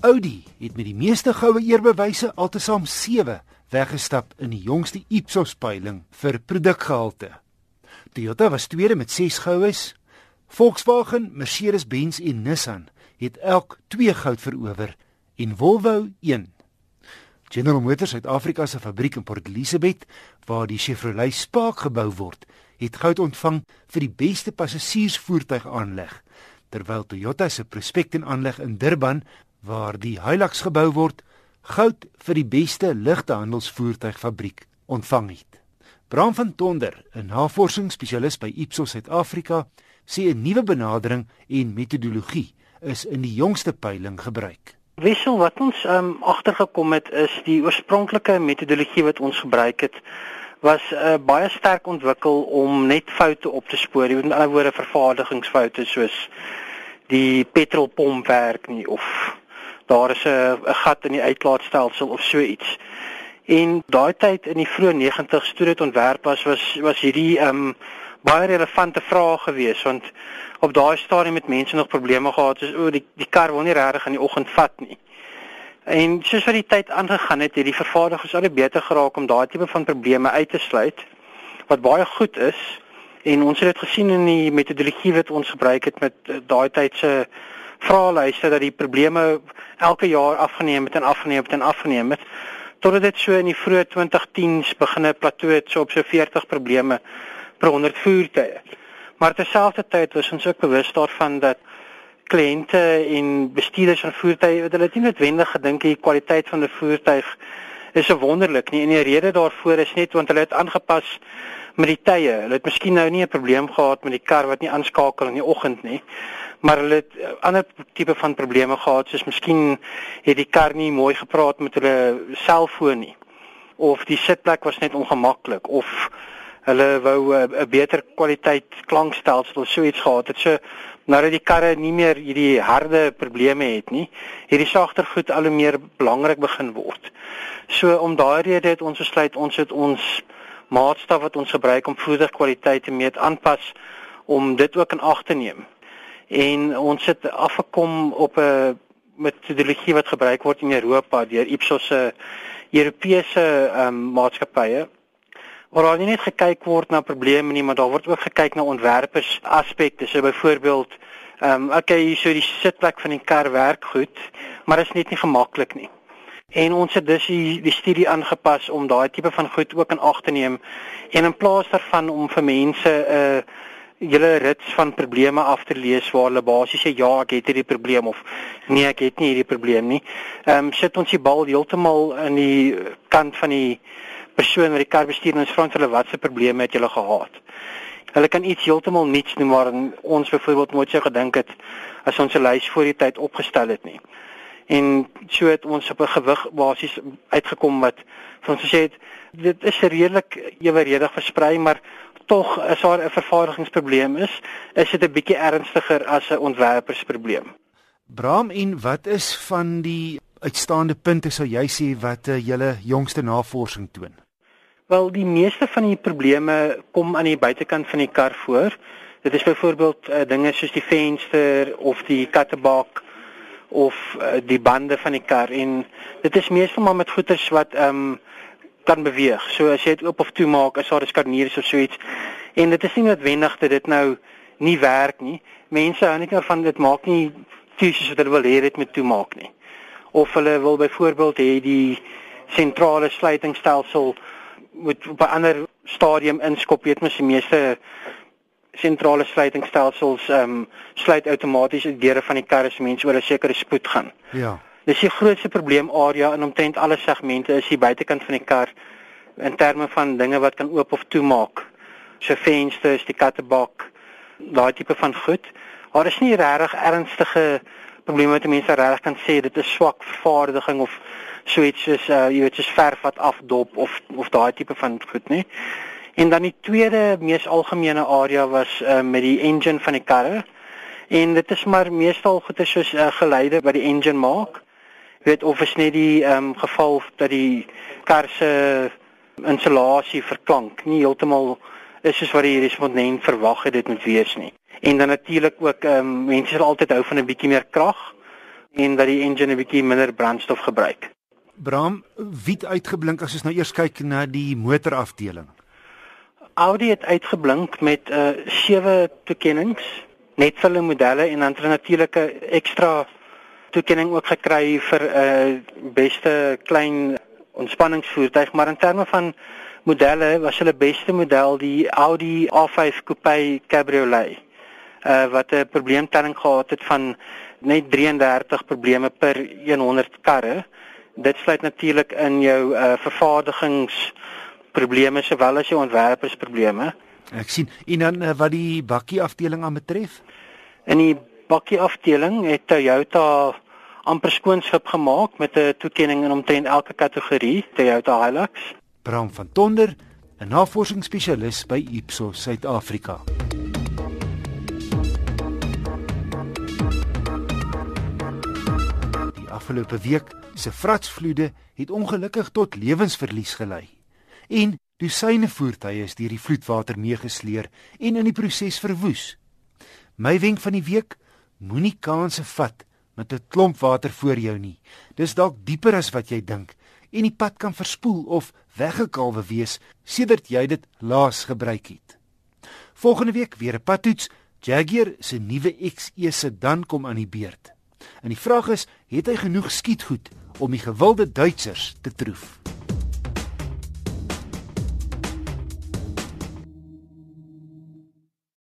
Audi het met die meeste goue eerbewyse altesaam 7 weggestap in die jongste Ipsos peiling vir produkgehalte. Toyota was tweede met 6 goues. Volkswagen, Mercedes-Benz en Nissan het elk 2 goud verower en Volvo 1. General Motors Suid-Afrika se fabriek in Port Elizabeth waar die Chevrolet Spark gebou word, het goud ontvang vir die beste passasiersvoertuig aanleg, terwyl Toyota se Prospect en aanleg in Durban waar die Hilux gebou word, goud vir die beste ligtehandelsvoertuigfabriek ontvang het. Bram van Tonder, 'n navorsingsspesialis by Ipsos Suid-Afrika, sê 'n nuwe benadering en metodologie is in die jongste peiling gebruik. Wissel wat ons um, agtergekom het is die oorspronklike metodologie wat ons gebruik het was uh, baie sterk ontwikkel om net foute op te spoor. Met ander woorde vervaardigingsfoute soos die petrolpomp werk nie of daar is 'n gat in die uitlaatstelsel of so iets. En daai tyd in die vroeë 90's toe dit ontwerp was was was hierdie ehm um, baie relevante vrae gewees want op daai stadium het mense nog probleme gehad soos o die die kar wil nie regtig in die oggend vat nie. En soos wat die tyd aangegaan het, het die vervaardigers al beter geraak om daai tipe van probleme uit te sluit wat baie goed is en ons het dit gesien in die metodologie wat ons gebruik het met eh, daai tyd se vraelyste dat die probleme elke jaar afgeneem het en afgeneem het en afgeneem het totdat dit so in die vroeë 2010s begine plateau het so op so 40 probleme per 100 voertuie. Maar terselfdertyd was ons ook bewus daarvan dat kliënte en bestuurders van voertuie wat hulle nie noodwendig gedink die kwaliteit van 'n voertuig is so wonderlik nie en die rede daarvoor is net want hulle het aangepas met die tye. Hulle het miskien nou nie 'n probleem gehad met die kar wat nie aanskakel in die oggend nie, maar hulle het eh, ander tipe van probleme gehad soos miskien het die kar nie mooi gepraat met hulle selfoon nie of die sitplek was net ongemaklik of hulle wou eh, 'n beter kwaliteit klankstelsel of so iets gehad het. So nou dat die karre nie meer hierdie harde probleme het nie, het die sagter goed al hoe meer belangrik begin word. So om daai rede het ons besluit ons het ons maatstaf wat ons gebruik om voederkwaliteit te meet aanpas om dit ook in ag te neem. En ons het afgekom op 'n metodologie wat gebruik word in Europa deur Ipsos se Europese um, maatskappye waar nie net gekyk word na probleme nie, maar daar word ook gekyk na ontwerpers aspekte. So byvoorbeeld ehm um, okay, so die sitplek van die kar werk goed, maar dit is net nie gemaklik nie. En ons het dus die, die studie aangepas om daai tipe van goed ook in ag te neem en in plaas daarvan om vir mense 'n uh, julle rits van probleme af te lees waar hulle basies sê ja, ek het hierdie probleem of nee, ek het nie hierdie probleem nie. Ehm um, sit ons die bal heeltemal in die kant van die persoon wat die kar bestuur en ons vra hulle watse probleme het julle gehad. Hulle kan iets heeltemal niets noem maar ons byvoorbeeld nooit sou gedink het as ons 'n lys voor die tyd opgestel het nie en so het ons op 'n gewig basies uitgekom wat vir ons gesê het dit is redelik eweredig versprei maar tog as daar 'n vervaardigingsprobleem is is dit 'n bietjie ernstiger as 'n ontwerpersprobleem. Bram en wat is van die uitstaande punte sou jy sê wat uh, julle jongste navorsing toon? Wel die meeste van die probleme kom aan die buitekant van die kar voor. Dit is byvoorbeeld uh, dinge soos die venster of die kattebak of uh, die bande van die kar en dit is meestal maar met goeders wat ehm um, kan beweeg. So as jy dit oop of toe maak, is daar 'n skarnier of so iets. En dit is nie noodwendig dat dit nou nie werk nie. Mense hou net van dit maak nie fisies wat hulle wil hê dit moet toemaak nie. Of hulle wil byvoorbeeld hê die sentrale sluitingstelsel moet op 'n ander stadium inskop. Weet mens die meeste sentrale sluitingstelsels ehm um, sluit outomaties die deure van die kar as mense oor 'n sekere spoed gaan. Ja. Dis die grootste probleem area in omtrent alle segmente is die buitekant van die kar in terme van dinge wat kan oop of toemaak. So vensters, die kattebak, daai tipe van goed. Daar is nie regtig ernstige probleme wat mense regtig kan sê dit is swak vervaardiging of so iets soos uh, jy weet soos verf wat afdop of of daai tipe van goed nie. En dan die tweede mees algemene area was uh, met die engine van die karre. En dit is maar meestal goeie soos uh, geleide wat die engine maak. Weet of is net die um, geval dat die kar se insulasie verklank nie heeltemal is soos wat die respondent verwag het dit moet wees nie. En dan natuurlik ook um, mense sal altyd hou van 'n bietjie meer krag en dat die engine 'n bietjie minder brandstof gebruik. Bram, wie het uitgeblink as ons nou eers kyk na die motorafdeling? Audi het uitgeblink met uh sewe toekenninge, net vir hulle modelle en dan 'n natuurlike ekstra toekenning ook gekry vir 'n uh, beste klein ontspanningsvoertuig, maar in terme van modelle was hulle beste model die Audi A5 Coupe Cabriolet. Uh wat 'n probleemtelling gehad het van net 33 probleme per 100 karre. Dit sluit natuurlik in jou uh vervaardigingsprobleme sowel as jou ontwerpersprobleme. Ek sien. En dan uh, wat die bakkie afdeling aan betref? In die bakkie afdeling het Toyota amper skoonskip gemaak met 'n toekenning in omtrent elke kategorie, Toyota Hilux. Bram van Tonder, 'n navorsingsspesialis by Ipsos Suid-Afrika. Die afgelope week se vratsvloede het ongelukkig tot lewensverlies gelei. En dosyne voertuie is deur die vloedwater meegesleer en in die proses verwoes. My wenk van die week: moenie kansse vat met 'n klomp water voor jou nie. Dis dalk dieper as wat jy dink en die pad kan verspoel of weggekalwe wees sedert jy dit laas gebruik het. Volgende week weer 'n padtoets. Jaguar se nuwe XE sedan kom aan die beurt. En die vraag is, het hy genoeg skietgoed om die gewilde Duitsers te troef?